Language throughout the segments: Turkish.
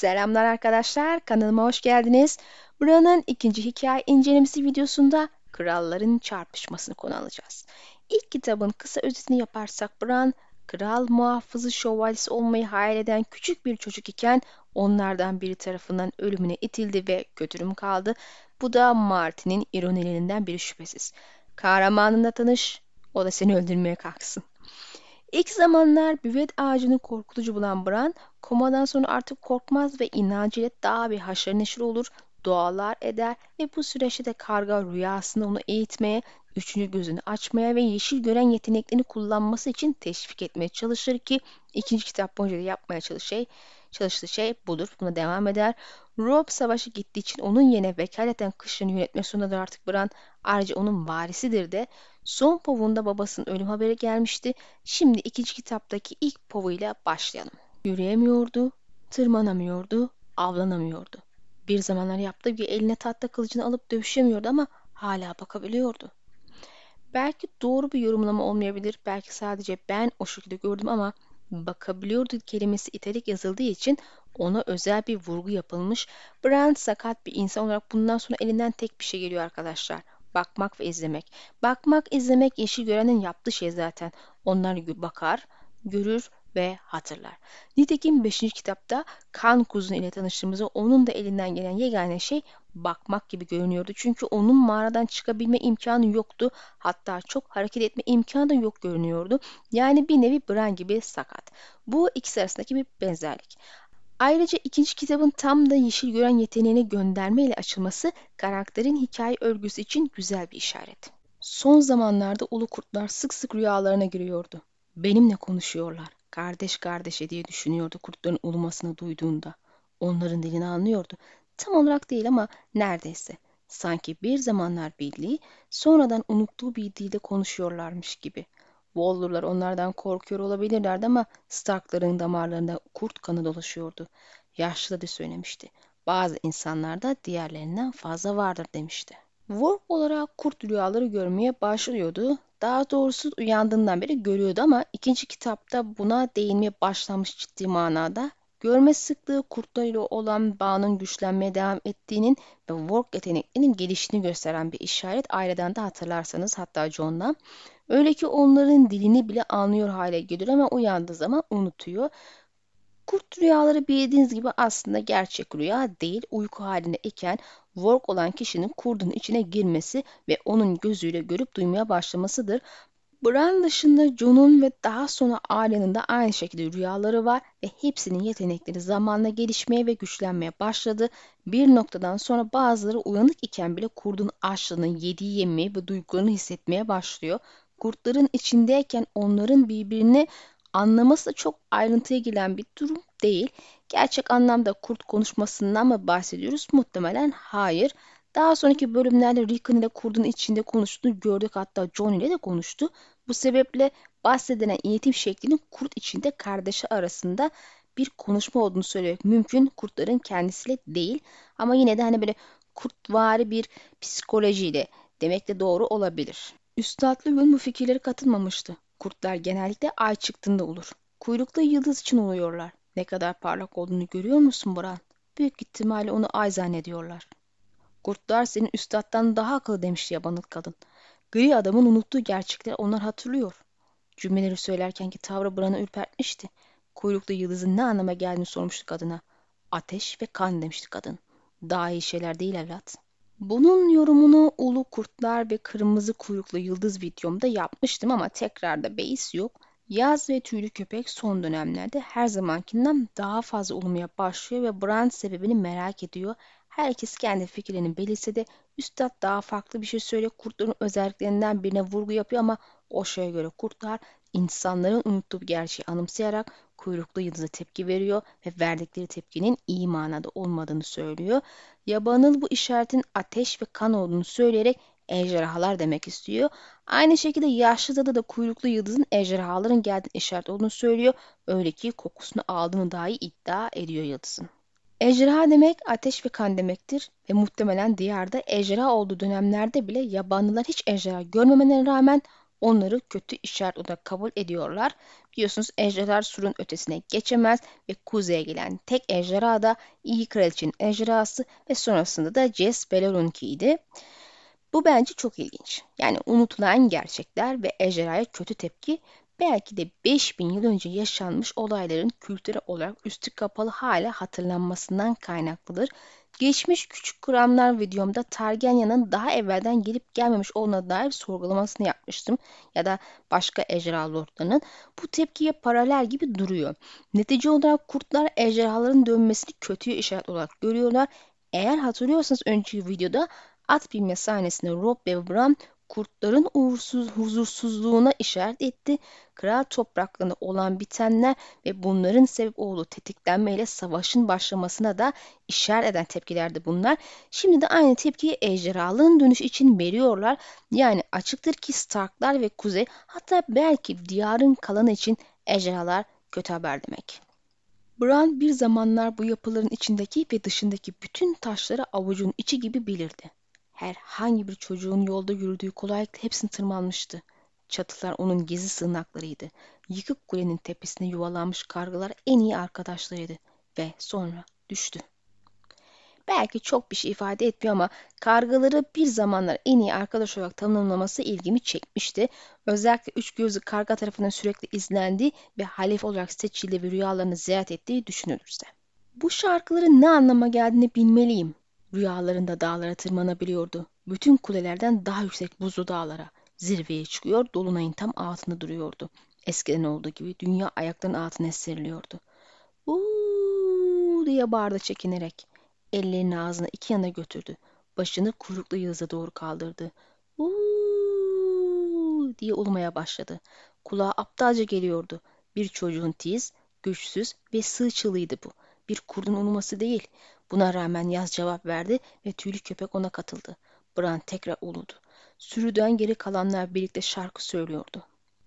Selamlar arkadaşlar, kanalıma hoş geldiniz. Buranın ikinci hikaye incelemesi videosunda kralların çarpışmasını konu alacağız. İlk kitabın kısa özetini yaparsak Bran, kral muhafızı şövalyesi olmayı hayal eden küçük bir çocuk iken onlardan biri tarafından ölümüne itildi ve kötürüm kaldı. Bu da Martin'in ironilerinden biri şüphesiz. Kahramanınla tanış, o da seni öldürmeye kalksın. İlk zamanlar büvet ağacını korkutucu bulan Bran, komadan sonra artık korkmaz ve inancıyla daha bir haşır neşir olur, dualar eder ve bu süreçte de karga rüyasında onu eğitmeye, üçüncü gözünü açmaya ve yeşil gören yeteneklerini kullanması için teşvik etmeye çalışır ki ikinci kitap boyunca da yapmaya çalıştığı şey, çalıştığı şey budur. Buna devam eder. Rob savaşı gittiği için onun yerine vekaleten kışını yönetme sonunda artık Bran ayrıca onun varisidir de son povunda babasının ölüm haberi gelmişti. Şimdi ikinci kitaptaki ilk povuyla başlayalım. Yürüyemiyordu, tırmanamıyordu, avlanamıyordu. Bir zamanlar yaptığı gibi eline tahta kılıcını alıp dövüşemiyordu ama hala bakabiliyordu. Belki doğru bir yorumlama olmayabilir, belki sadece ben o şekilde gördüm ama bakabiliyordu kelimesi italik yazıldığı için ona özel bir vurgu yapılmış. Brand sakat bir insan olarak bundan sonra elinden tek bir şey geliyor arkadaşlar. Bakmak ve izlemek. Bakmak, izlemek yeşil görenin yaptığı şey zaten. Onlar bakar, görür ve hatırlar. Nitekim 5. kitapta kan kuzun ile tanıştığımızda onun da elinden gelen yegane şey bakmak gibi görünüyordu. Çünkü onun mağaradan çıkabilme imkanı yoktu. Hatta çok hareket etme imkanı da yok görünüyordu. Yani bir nevi Bran gibi sakat. Bu ikisi arasındaki bir benzerlik. Ayrıca ikinci kitabın tam da yeşil gören yeteneğine gönderme ile açılması karakterin hikaye örgüsü için güzel bir işaret. Son zamanlarda ulu kurtlar sık sık rüyalarına giriyordu. Benimle konuşuyorlar, kardeş kardeşe diye düşünüyordu kurtların ulumasını duyduğunda. Onların dilini anlıyordu. Tam olarak değil ama neredeyse. Sanki bir zamanlar bildiği, sonradan unuttuğu bir dilde konuşuyorlarmış gibi. Wallurlar onlardan korkuyor olabilirlerdi ama Starkların damarlarında kurt kanı dolaşıyordu. Yaşlı da söylemişti. Bazı insanlarda diğerlerinden fazla vardır demişti. Wolf olarak kurt rüyaları görmeye başlıyordu. Daha doğrusu uyandığından beri görüyordu ama ikinci kitapta buna değinmeye başlamış ciddi manada. Görme sıklığı kurtlarıyla olan bağının güçlenmeye devam ettiğinin ve work yeteneklerinin gelişini gösteren bir işaret. Aileden de hatırlarsanız hatta John'dan. Öyle ki onların dilini bile anlıyor hale geliyor ama uyandığı zaman unutuyor. Kurt rüyaları bildiğiniz gibi aslında gerçek rüya değil, uyku halinde iken work olan kişinin kurdun içine girmesi ve onun gözüyle görüp duymaya başlamasıdır. Bran dışında Jon'un ve daha sonra ailenin de aynı şekilde rüyaları var ve hepsinin yetenekleri zamanla gelişmeye ve güçlenmeye başladı. Bir noktadan sonra bazıları uyanık iken bile kurdun açlığını, yediği yemeği ve duygularını hissetmeye başlıyor. Kurtların içindeyken onların birbirini anlaması çok ayrıntıya giren bir durum değil. Gerçek anlamda kurt konuşmasından mı bahsediyoruz? Muhtemelen hayır. Daha sonraki bölümlerde Rickon ile kurdun içinde konuştuğunu gördük. Hatta John ile de konuştu. Bu sebeple bahsedilen iletim şeklinin kurt içinde kardeşi arasında bir konuşma olduğunu söylemek mümkün. Kurtların kendisiyle değil. Ama yine de hani böyle kurtvari bir psikolojiyle demek de doğru olabilir. Üstadlı Yun bu fikirlere katılmamıştı. Kurtlar genellikle ay çıktığında olur. Kuyruklu yıldız için oluyorlar. Ne kadar parlak olduğunu görüyor musun Bran? Büyük ihtimalle onu ay zannediyorlar. Kurtlar senin üstadtan daha akıllı demişti yabanıl kadın. Gri adamın unuttuğu gerçekleri onlar hatırlıyor. Cümleleri söylerkenki tavrı Bran'ı ürpertmişti. Kuyruklu yıldızın ne anlama geldiğini sormuştu kadına. Ateş ve kan demişti kadın. Daha iyi şeyler değil evlat. Bunun yorumunu Ulu Kurtlar ve Kırmızı Kuyruklu Yıldız videomda yapmıştım ama tekrarda beis yok. Yaz ve tüylü köpek son dönemlerde her zamankinden daha fazla olmaya başlıyor ve brand sebebini merak ediyor. Herkes kendi fikirlerini belirse de üstad daha farklı bir şey söylüyor. Kurtların özelliklerinden birine vurgu yapıyor ama o şeye göre kurtlar insanların unuttuğu gerçeği anımsayarak kuyruklu yıldıza tepki veriyor ve verdikleri tepkinin iyi manada olmadığını söylüyor. Yabanıl bu işaretin ateş ve kan olduğunu söyleyerek ejderhalar demek istiyor. Aynı şekilde yaşlı dadı da kuyruklu yıldızın ejderhaların geldiği işaret olduğunu söylüyor. Öyle ki kokusunu aldığını dahi iddia ediyor yıldızın. Ejderha demek ateş ve kan demektir ve muhtemelen diyarda ejderha olduğu dönemlerde bile yabanlılar hiç ejderha görmemelerine rağmen onları kötü işaret olarak kabul ediyorlar. Biliyorsunuz ejderhalar surun ötesine geçemez ve kuzeye gelen tek ejderha da iyi kraliçenin ejderhası ve sonrasında da Jess Belleronk'iydi. Bu bence çok ilginç. Yani unutulan gerçekler ve ejderhaya kötü tepki belki de 5000 yıl önce yaşanmış olayların kültürel olarak üstü kapalı hala hatırlanmasından kaynaklıdır. Geçmiş küçük kuramlar videomda Targaryen'ın daha evvelden gelip gelmemiş olduğuna dair sorgulamasını yapmıştım. Ya da başka ejderha lordlarının. Bu tepkiye paralel gibi duruyor. Netice olarak kurtlar ejderhaların dönmesini kötüye işaret olarak görüyorlar. Eğer hatırlıyorsanız önceki videoda at binme sahnesinde Rob ve Bran kurtların uğursuz, huzursuzluğuna işaret etti. Kral topraklarında olan bitenler ve bunların sebep olduğu tetiklenmeyle savaşın başlamasına da işaret eden tepkilerdi bunlar. Şimdi de aynı tepkiyi ejderhalığın dönüş için veriyorlar. Yani açıktır ki Starklar ve Kuzey hatta belki diyarın kalanı için ejderhalar kötü haber demek. Bran bir zamanlar bu yapıların içindeki ve dışındaki bütün taşları avucun içi gibi bilirdi. Herhangi bir çocuğun yolda yürüdüğü kolaylıkla hepsini tırmanmıştı. Çatılar onun gizli sığınaklarıydı. Yıkık kulenin tepesine yuvalanmış kargalar en iyi arkadaşlarıydı. Ve sonra düştü. Belki çok bir şey ifade etmiyor ama kargaları bir zamanlar en iyi arkadaş olarak tanımlaması ilgimi çekmişti. Özellikle üç gözlü karga tarafından sürekli izlendiği ve halif olarak seçildiği ve rüyalarını ziyaret ettiği düşünülürse. Bu şarkıların ne anlama geldiğini bilmeliyim. Rüyalarında dağlara tırmanabiliyordu. Bütün kulelerden daha yüksek buzlu dağlara. Zirveye çıkıyor, dolunayın tam altında duruyordu. Eskiden olduğu gibi dünya ayaklarının altına seriliyordu. Uuu diye bağırdı çekinerek. Ellerini ağzına iki yana götürdü. Başını kuyruklu yıldıza doğru kaldırdı. Uuu diye ulumaya başladı. Kulağa aptalca geliyordu. Bir çocuğun tiz, güçsüz ve sığ çığlığıydı bu. Bir kurdun uluması değil. Buna rağmen Yaz cevap verdi ve tüylü köpek ona katıldı. Bran tekrar uludu. Sürüden geri kalanlar birlikte şarkı söylüyordu.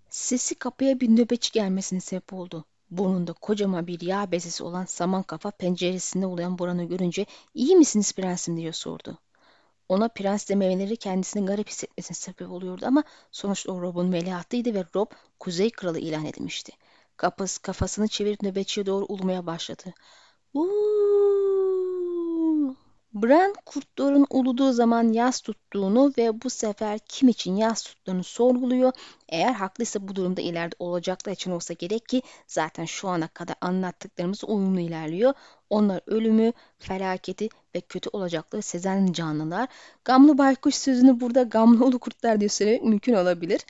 Sesi kapıya bir nöbetçi gelmesine sebep oldu. Burnunda kocaman bir yağ bezesi olan saman kafa penceresinde ulayan Boran'ı görünce iyi misiniz prensim diye sordu. Ona prens dememeleri kendisini garip hissetmesine sebep oluyordu ama sonuçta o Rob'un veliahtıydı ve Rob Kuzey Kralı ilan edilmişti. Kapısı kafasını çevirip nöbetçiye doğru ulmaya başladı. Uuu. Bran kurtların uluduğu zaman yaz tuttuğunu ve bu sefer kim için yaz tuttuğunu sorguluyor. Eğer haklıysa bu durumda ileride olacaklar için olsa gerek ki zaten şu ana kadar anlattıklarımız uyumlu ilerliyor. Onlar ölümü, felaketi ve kötü olacakları sezen canlılar. Gamlı baykuş sözünü burada gamlı ulu kurtlar diye söylemek mümkün olabilir.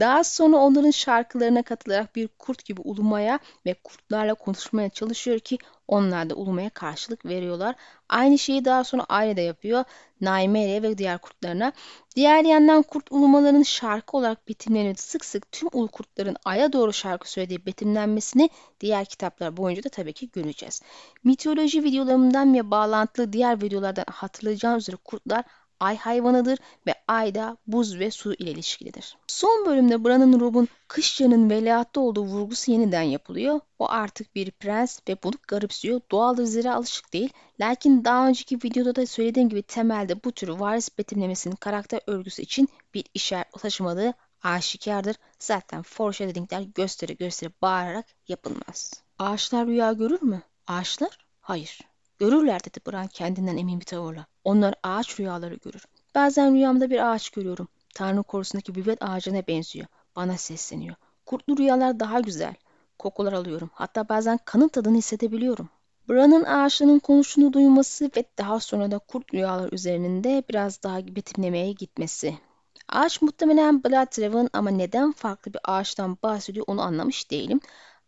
Daha sonra onların şarkılarına katılarak bir kurt gibi ulumaya ve kurtlarla konuşmaya çalışıyor ki onlar da ulumaya karşılık veriyorlar. Aynı şeyi daha sonra Aile de yapıyor. Naimeria ve diğer kurtlarına. Diğer yandan kurt ulumalarının şarkı olarak betimlenir. Sık sık tüm ulu kurtların aya doğru şarkı söylediği betimlenmesini diğer kitaplar boyunca da tabii ki göreceğiz. Mitoloji videolarımdan ve bağlantılı diğer videolardan hatırlayacağınız üzere kurtlar ay hayvanıdır ve ay da buz ve su ile ilişkilidir. Son bölümde Bran'ın Rob'un Kışça'nın veliahtta olduğu vurgusu yeniden yapılıyor. O artık bir prens ve bunu garipsiyor. Doğaldır zira alışık değil. Lakin daha önceki videoda da söylediğim gibi temelde bu tür varis betimlemesinin karakter örgüsü için bir işaret taşımadığı aşikardır. Zaten foreshadowing'ler gösteri gösteri bağırarak yapılmaz. Ağaçlar rüya görür mü? Ağaçlar? Hayır. Görürler dedi Bran kendinden emin bir tavırla. Onlar ağaç rüyaları görür. Bazen rüyamda bir ağaç görüyorum. Tanrı korusundaki büvet ağacına benziyor. Bana sesleniyor. Kurtlu rüyalar daha güzel. Kokular alıyorum. Hatta bazen kanın tadını hissedebiliyorum. Bran'ın ağaçların konuştuğunu duyması ve daha sonra da kurt rüyalar üzerinde biraz daha betimlemeye gitmesi. Ağaç muhtemelen Blooddraven ama neden farklı bir ağaçtan bahsediyor onu anlamış değilim.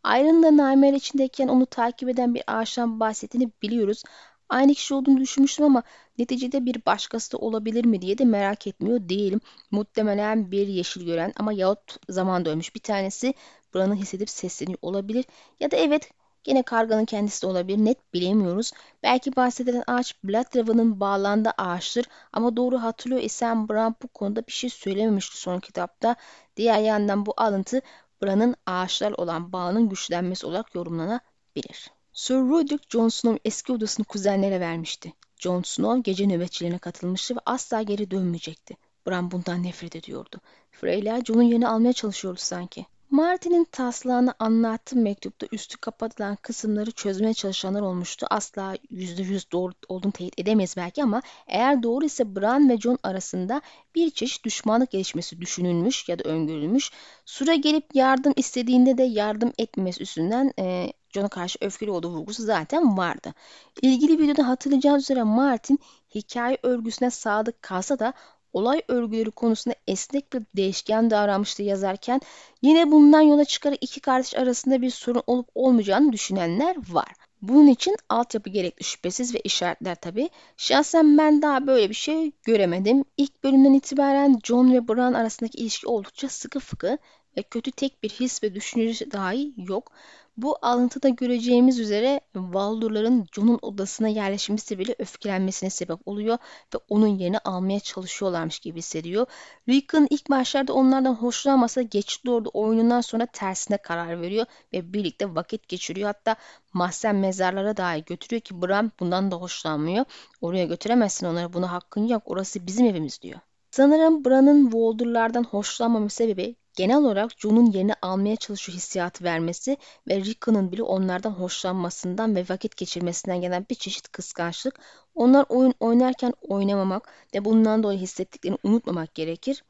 Iron'da Nightmare içindeyken onu takip eden bir ağaçtan bahsettiğini biliyoruz. Aynı kişi olduğunu düşünmüştüm ama neticede bir başkası da olabilir mi diye de merak etmiyor değilim. Muhtemelen bir yeşil gören ama yahut zamanda ölmüş bir tanesi buranı hissedip sesleniyor olabilir. Ya da evet Gene karganın kendisi de olabilir. Net bilemiyoruz. Belki bahsedilen ağaç Blood bağlandığı ağaçtır. Ama doğru hatırlıyor isem Bran bu konuda bir şey söylememişti son kitapta. Diğer yandan bu alıntı Bran'ın ağaçlar olan bağının güçlenmesi olarak yorumlanabilir. Sir Roderick Jon Snow eski odasını kuzenlere vermişti. Jon Snow gece nöbetçilerine katılmıştı ve asla geri dönmeyecekti. Bran bundan nefret ediyordu. Freyler Jon'un yerini almaya çalışıyordu sanki. Martin'in taslağını anlattığım mektupta üstü kapatılan kısımları çözmeye çalışanlar olmuştu. Asla yüzde yüz doğru olduğunu teyit edemeyiz belki ama eğer doğru ise Bran ve Jon arasında bir çeşit düşmanlık gelişmesi düşünülmüş ya da öngörülmüş. Sura gelip yardım istediğinde de yardım etmemesi üstünden e, Jon'a karşı öfkeli olduğu vurgusu zaten vardı. İlgili videoda hatırlayacağınız üzere Martin hikaye örgüsüne sadık kalsa da olay örgüleri konusunda esnek bir değişken davranmıştı yazarken yine bundan yola çıkarak iki kardeş arasında bir sorun olup olmayacağını düşünenler var. Bunun için altyapı gerekli şüphesiz ve işaretler tabi. Şahsen ben daha böyle bir şey göremedim. İlk bölümden itibaren John ve Bran arasındaki ilişki oldukça sıkı fıkı ve kötü tek bir his ve düşünce dahi yok. Bu alıntıda göreceğimiz üzere Valdurların Jon'un odasına yerleşmesi bile öfkelenmesine sebep oluyor ve onun yerini almaya çalışıyorlarmış gibi hissediyor. Rickon ilk başlarda onlardan hoşlanmasa geçti orada oyunundan sonra tersine karar veriyor ve birlikte vakit geçiriyor. Hatta mahzen mezarlara dahi götürüyor ki Bran bundan da hoşlanmıyor. Oraya götüremezsin onları buna hakkın yok orası bizim evimiz diyor. Sanırım Bran'ın Voldurlardan hoşlanmama sebebi genel olarak Jon'un yerini almaya çalışıyor hissiyatı vermesi ve Rickon'un bile onlardan hoşlanmasından ve vakit geçirmesinden gelen bir çeşit kıskançlık. Onlar oyun oynarken oynamamak ve bundan dolayı hissettiklerini unutmamak gerekir.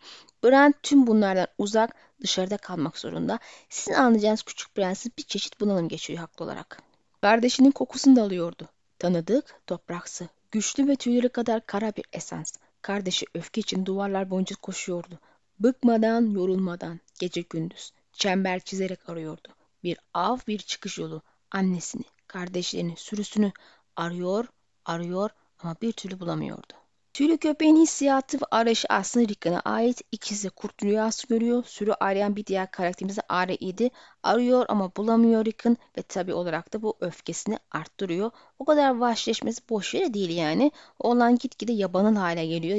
Bran tüm bunlardan uzak, dışarıda kalmak zorunda. Sizin anlayacağınız küçük prenses bir çeşit bunalım geçiriyor haklı olarak. Kardeşinin kokusunu da alıyordu. Tanıdık, topraksı, güçlü ve tüyleri kadar kara bir esans. Kardeşi öfke için duvarlar boyunca koşuyordu. Bıkmadan, yorulmadan, gece gündüz, çember çizerek arıyordu. Bir av, bir çıkış yolu, annesini, kardeşlerini, sürüsünü arıyor, arıyor ama bir türlü bulamıyordu. Tüylü köpeğin hissiyatı ve arayışı aslında Rickon'a ait. İkisi kurt rüyası görüyor. Sürü arayan bir diğer karakterimiz de idi. Arıyor ama bulamıyor Rickon ve tabi olarak da bu öfkesini arttırıyor. O kadar vahşileşmesi boş yere değil yani. Oğlan gitgide yabanıl hale geliyor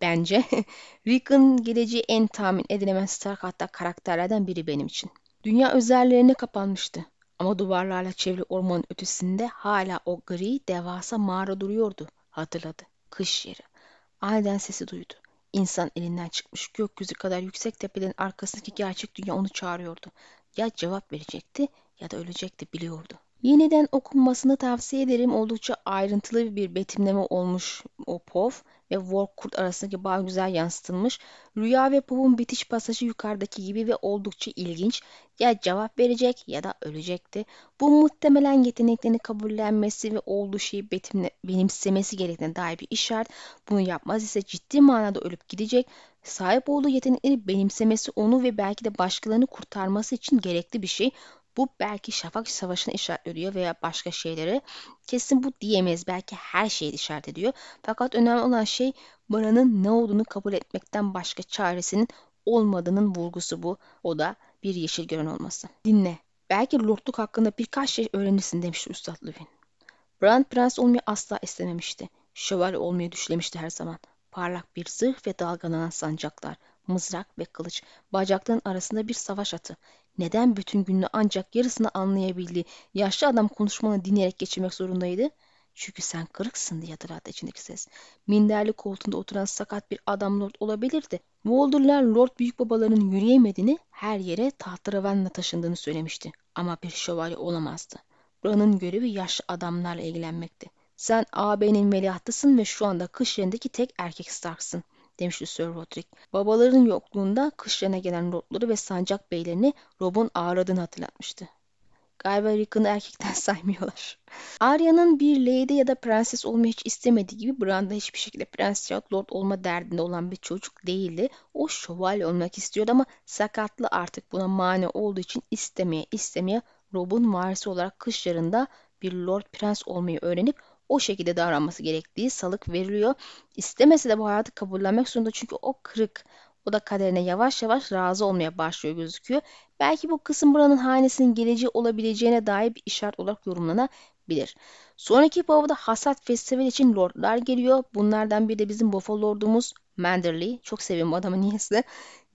bence. Rick'ın geleceği en tahmin edilemez Stark hatta karakterlerden biri benim için. Dünya özelliklerine kapanmıştı. Ama duvarlarla çevrili ormanın ötesinde hala o gri devasa mağara duruyordu. Hatırladı. Kış yeri. Aniden sesi duydu. İnsan elinden çıkmış gökyüzü kadar yüksek tepelerin arkasındaki gerçek dünya onu çağırıyordu. Ya cevap verecekti ya da ölecekti biliyordu. Yeniden okunmasını tavsiye ederim. Oldukça ayrıntılı bir betimleme olmuş o POV ve Warkurt arasındaki bağ güzel yansıtılmış. Rüya ve Pov'un bitiş pasajı yukarıdaki gibi ve oldukça ilginç. Ya cevap verecek ya da ölecekti. Bu muhtemelen yeteneklerini kabullenmesi ve olduğu şeyi betimle, benimsemesi gerektiğine dair bir işaret. Bunu yapmaz ise ciddi manada ölüp gidecek. Sahip olduğu yetenekleri benimsemesi onu ve belki de başkalarını kurtarması için gerekli bir şey. Bu belki Şafak Savaşı'na işaret ediyor veya başka şeyleri. Kesin bu diyemeyiz. Belki her şeyi işaret ediyor. Fakat önemli olan şey Bran'ın ne olduğunu kabul etmekten başka çaresinin olmadığının vurgusu bu. O da bir yeşil gören olması. Dinle. Belki lordluk hakkında birkaç şey öğrenirsin demişti Üstad Lüvin. Bran prens olmayı asla istememişti. Şövalye olmayı düşlemişti her zaman. Parlak bir zırh ve dalgalanan sancaklar, mızrak ve kılıç, bacakların arasında bir savaş atı. Neden bütün gününü ancak yarısını anlayabildiği yaşlı adam konuşmanı dinleyerek geçirmek zorundaydı? Çünkü sen kırıksın diye hatırlattı içindeki ses. Minderli koltuğunda oturan sakat bir adam lord olabilirdi. Walder'lar lord büyük babalarının yürüyemediğini, her yere tahtaravanla taşındığını söylemişti. Ama bir şövalye olamazdı. Bran'ın görevi yaşlı adamlarla ilgilenmekti. Sen ağabeyinin veliahtısın ve şu anda kış yerindeki tek erkek Stark'sın demişti Sir Roderick. Babaların yokluğunda kışlarına gelen Rob'ları ve sancak beylerini Rob'un ağırladığını hatırlatmıştı. Galiba Rickon'u erkekten saymıyorlar. Arya'nın bir lady ya da prenses olmayı hiç istemediği gibi Bran da hiçbir şekilde prens ya lord olma derdinde olan bir çocuk değildi. O şövalye olmak istiyordu ama sakatlı artık buna mani olduğu için istemeye istemeye Rob'un varisi olarak kış yarında bir lord prens olmayı öğrenip o şekilde davranması gerektiği salık veriliyor. İstemese de bu hayatı kabullenmek zorunda çünkü o kırık. O da kaderine yavaş yavaş razı olmaya başlıyor gözüküyor. Belki bu kısım buranın hanesinin geleceği olabileceğine dair bir işaret olarak yorumlanabilir. Sonraki pavada hasat festivali için lordlar geliyor. Bunlardan biri de bizim Buffalo lordumuz Manderley. Çok seviyorum adamı niyeyse.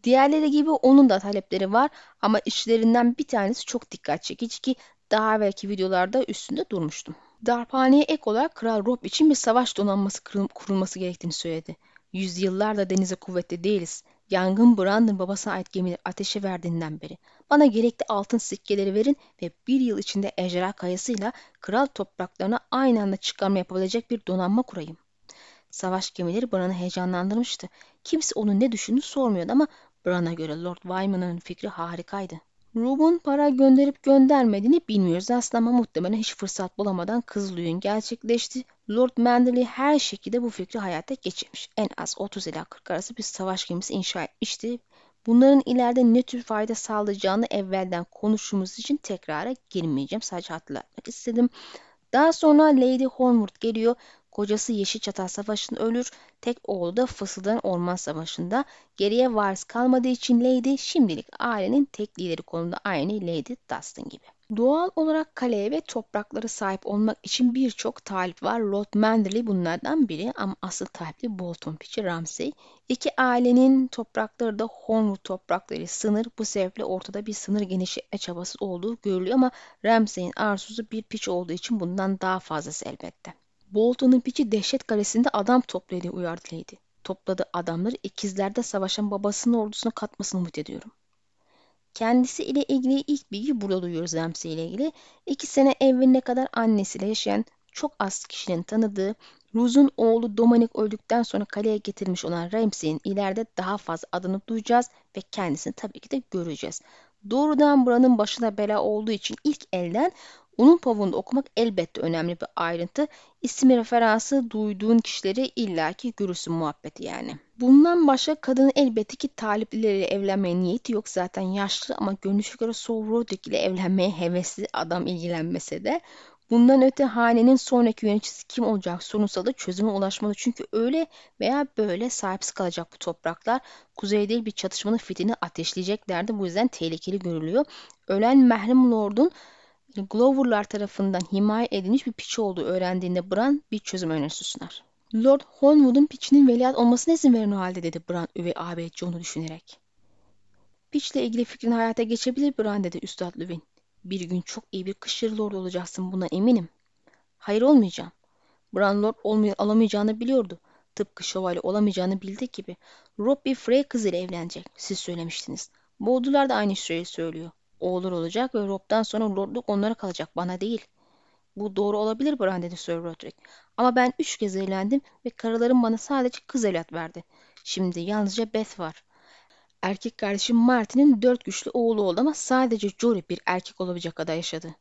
Diğerleri gibi onun da talepleri var ama işlerinden bir tanesi çok dikkat çekici ki daha evvelki videolarda üstünde durmuştum. Darphaneye ek olarak Kral Rob için bir savaş donanması kurulması gerektiğini söyledi. Yüzyıllarla denize kuvvetli değiliz. Yangın Bran'ın babasına ait gemileri ateşe verdiğinden beri. Bana gerekli altın sikkeleri verin ve bir yıl içinde ejderha kayasıyla kral topraklarına aynı anda çıkarma yapabilecek bir donanma kurayım. Savaş gemileri Bran'ı heyecanlandırmıştı. Kimse onun ne düşündüğünü sormuyordu ama Bran'a göre Lord Wyman'ın fikri harikaydı. Rub'un para gönderip göndermediğini bilmiyoruz aslında ama muhtemelen hiç fırsat bulamadan kızılığın gerçekleşti. Lord Manderley her şekilde bu fikri hayata geçirmiş. En az 30 ila 40 arası bir savaş gemisi inşa etmişti. Bunların ileride ne tür fayda sağlayacağını evvelden konuştuğumuz için tekrara girmeyeceğim. Sadece hatırlatmak istedim. Daha sonra Lady Hornwood geliyor. Kocası Yeşil Çatal Savaşı'nda ölür. Tek oğlu da Fısıldayan Orman Savaşı'nda. Geriye varis kalmadığı için Lady şimdilik ailenin tek lideri konumda aynı Lady Dustin gibi. Doğal olarak kaleye ve topraklara sahip olmak için birçok talip var. Lord Manderley bunlardan biri ama asıl talipli Bolton Piçi Ramsay. İki ailenin toprakları da Hornwood toprakları sınır. Bu sebeple ortada bir sınır genişletme çabası olduğu görülüyor ama Ramsay'in arzusu bir piç olduğu için bundan daha fazlası elbette. Bolton'un piçi dehşet kalesinde adam topladı uyardı Lady. Topladığı adamları ikizlerde savaşan babasının ordusuna katmasını umut ediyorum. Kendisi ile ilgili ilk bilgi burada duyuyoruz Ramsey ile ilgili. İki sene evveline kadar annesiyle yaşayan çok az kişinin tanıdığı Ruz'un oğlu Dominic öldükten sonra kaleye getirilmiş olan Ramsey'in ileride daha fazla adını duyacağız ve kendisini tabii ki de göreceğiz. Doğrudan buranın başına bela olduğu için ilk elden onun pavuğunda okumak elbette önemli bir ayrıntı. İsim referansı duyduğun kişileri illaki görürsün muhabbeti yani. Bundan başka kadının elbette ki talipleriyle evlenmeye niyeti yok. Zaten yaşlı ama görünüşe göre Saul Roderick ile evlenmeye hevesli adam ilgilenmese de. Bundan öte hanenin sonraki yöneticisi kim olacak sorunsal da çözüme ulaşmalı. Çünkü öyle veya böyle sahipsiz kalacak bu topraklar. Kuzeyde bir çatışmanın fitini ateşleyeceklerdi. Bu yüzden tehlikeli görülüyor. Ölen Mehrim Lord'un Glover'lar tarafından himaye edilmiş bir piç olduğu öğrendiğinde Bran bir çözüm önerisi sunar. Lord Holmwood'un piçinin veliaht olmasına izin verin o halde dedi Bran üvey ağabey John'u düşünerek. Piçle ilgili fikrin hayata geçebilir Bran dedi Üstad Lüvin. Bir gün çok iyi bir kışır lord olacaksın buna eminim. Hayır olmayacağım. Bran lord olmay alamayacağını biliyordu. Tıpkı şövalye olamayacağını bildiği gibi. Rob bir Frey kızıyla evlenecek. Siz söylemiştiniz. Boğdular da aynı şeyi söylüyor. Oğullar olacak ve Rob'dan sonra lordluk onlara kalacak bana değil. Bu doğru olabilir Bran dedi Sir Roderick. Ama ben üç kez evlendim ve karılarım bana sadece kız evlat verdi. Şimdi yalnızca Beth var. Erkek kardeşim Martin'in dört güçlü oğlu oldu ama sadece Jory bir erkek olabilecek kadar yaşadı.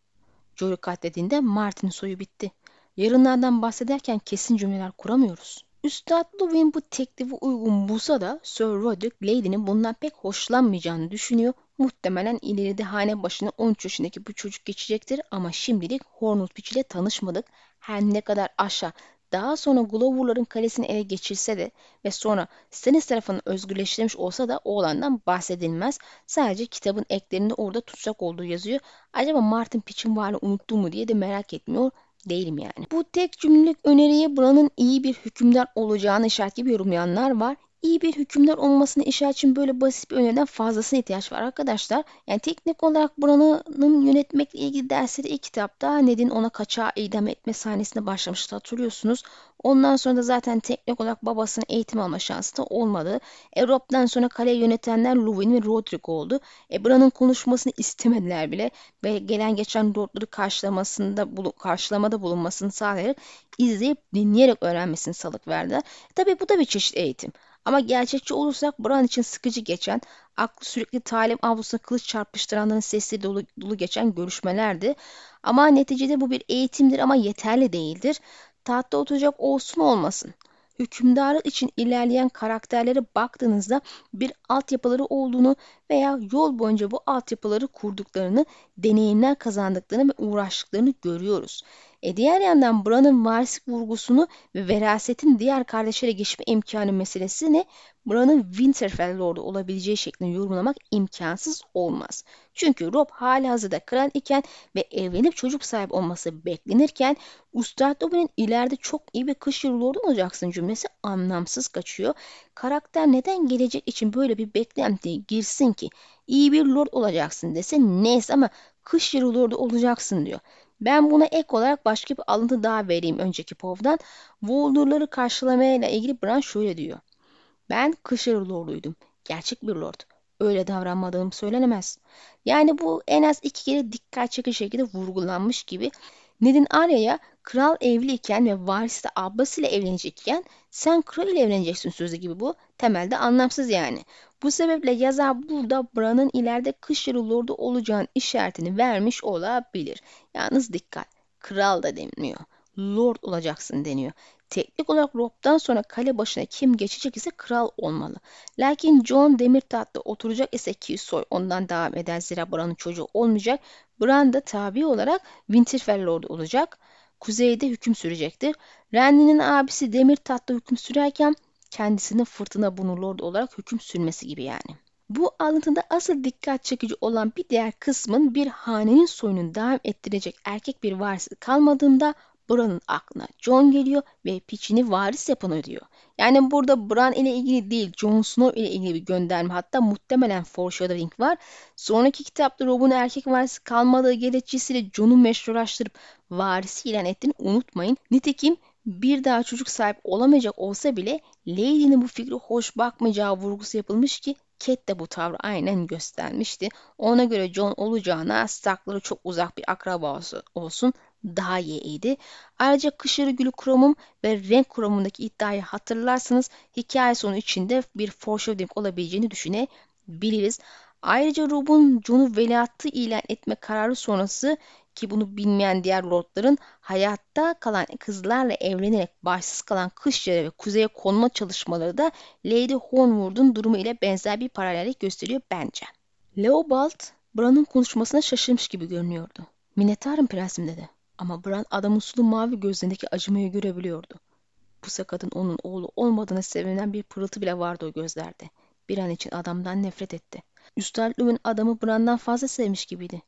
Jory katledildiğinde Martin'in soyu bitti. Yarınlardan bahsederken kesin cümleler kuramıyoruz. Üstad Luvin bu teklifi uygun bulsa da Sir Roderick Lady'nin bundan pek hoşlanmayacağını düşünüyor. Muhtemelen ileride hane başına 13 yaşındaki bu çocuk geçecektir ama şimdilik Hornwood Pitch ile tanışmadık. Her ne kadar aşağı daha sonra Glover'ların kalesini ele geçirse de ve sonra Stannis tarafından özgürleştirilmiş olsa da oğlandan bahsedilmez. Sadece kitabın eklerinde orada tutsak olduğu yazıyor. Acaba Martin Pitch'in varlığını unuttu mu diye de merak etmiyor değilim yani. Bu tek cümlelik öneriye Bran'ın iyi bir hükümdar olacağını işaret gibi yorumlayanlar var iyi bir hükümdar olmasını işaret için böyle basit bir öneriden fazlasına ihtiyaç var arkadaşlar. Yani teknik olarak buranın yönetmekle ilgili dersleri ilk kitapta Ned'in ona kaçağı idam etme sahnesinde başlamıştı hatırlıyorsunuz. Ondan sonra da zaten teknik olarak babasının eğitim alma şansı da olmadı. Europ'tan sonra kaleyi yönetenler Luwin ve Roderick oldu. E, Bran'ın konuşmasını istemediler bile ve gelen geçen lordları karşılamasında, bulu, karşılamada bulunmasını sağlayarak izleyip dinleyerek öğrenmesini salık verdiler. Tabi bu da bir çeşit eğitim. Ama gerçekçi olursak Bran için sıkıcı geçen, aklı sürekli talim avlusuna kılıç çarpıştıranların sesleri dolu, dolu geçen görüşmelerdi. Ama neticede bu bir eğitimdir ama yeterli değildir. Tahtta oturacak olsun olmasın. Hükümdarlık için ilerleyen karakterlere baktığınızda bir altyapıları olduğunu veya yol boyunca bu altyapıları kurduklarını, deneyimler kazandıklarını ve uğraştıklarını görüyoruz. E diğer yandan Bran'ın varislik vurgusunu ve verasetin diğer kardeşlere geçme imkanı meselesini Bran'ın Winterfell Lord'u olabileceği şeklinde yorumlamak imkansız olmaz. Çünkü Rob hali hazırda kral iken ve evlenip çocuk sahibi olması beklenirken Ustad Dobin'in ileride çok iyi bir kış yılı lordu olacaksın cümlesi anlamsız kaçıyor. Karakter neden gelecek için böyle bir beklentiye girsin ki? İyi bir lord olacaksın dese neyse ama kış yılı lordu olacaksın diyor. Ben buna ek olarak başka bir alıntı daha vereyim önceki povdan. Voldurları karşılamayla ilgili Bran şöyle diyor. Ben Kışır Lord'uydum. Gerçek bir lord. Öyle davranmadığım söylenemez. Yani bu en az iki kere dikkat çekici şekilde vurgulanmış gibi. Ned'in Arya'ya kral evliyken ve varis de ablasıyla evlenecekken sen kral ile evleneceksin sözü gibi bu. Temelde anlamsız yani. Bu sebeple yazar burada Bran'ın ileride kış yarı lordu olacağın işaretini vermiş olabilir. Yalnız dikkat. Kral da denmiyor. Lord olacaksın deniyor. Teknik olarak Rob'dan sonra kale başına kim geçecek ise kral olmalı. Lakin John demir tahtta oturacak ise ki soy ondan devam eder zira Bran'ın çocuğu olmayacak. Bran da tabi olarak Winterfell Lord olacak. Kuzeyde hüküm sürecektir. Renly'nin abisi demir tahtta hüküm sürerken kendisinin fırtına bunu lord olarak hüküm sürmesi gibi yani. Bu alıntıda asıl dikkat çekici olan bir diğer kısmın bir hanenin soyunun devam ettirecek erkek bir varisi kalmadığında Bran'ın aklına Jon geliyor ve Piçin'i varis yapan ödüyor. Yani burada Bran ile ilgili değil Jon Snow ile ilgili bir gönderme hatta muhtemelen foreshadowing var. Sonraki kitapta Rob'un erkek varisi kalmadığı gerekçesiyle Jon'u meşrulaştırıp varisi ilan ettiğini unutmayın. Nitekim bir daha çocuk sahip olamayacak olsa bile Lady'nin bu fikri hoş bakmayacağı vurgusu yapılmış ki Cat de bu tavrı aynen göstermişti. Ona göre John olacağına Stark'ları çok uzak bir akrabası olsun daha iyiydi. Ayrıca kışırı gülü kromum ve renk kromundaki iddiayı hatırlarsanız hikaye sonu içinde bir foreshadowing olabileceğini düşünebiliriz. Ayrıca Rob'un Jon'u veliahtı ilan etme kararı sonrası ki bunu bilmeyen diğer lordların hayatta kalan kızlarla evlenerek başsız kalan kışlara ve kuzeye konma çalışmaları da Lady Hornwood'un durumu ile benzer bir paralellik gösteriyor bence. Leopold, Bran'ın konuşmasına şaşırmış gibi görünüyordu. Minnettarım prensim dedi. Ama Bran adamın sulu mavi gözlerindeki acımayı görebiliyordu. Bu sakatın onun oğlu olmadığına sevinen bir pırıltı bile vardı o gözlerde. Bir an için adamdan nefret etti. Üstad Lüwin adamı Bran'dan fazla sevmiş gibiydi.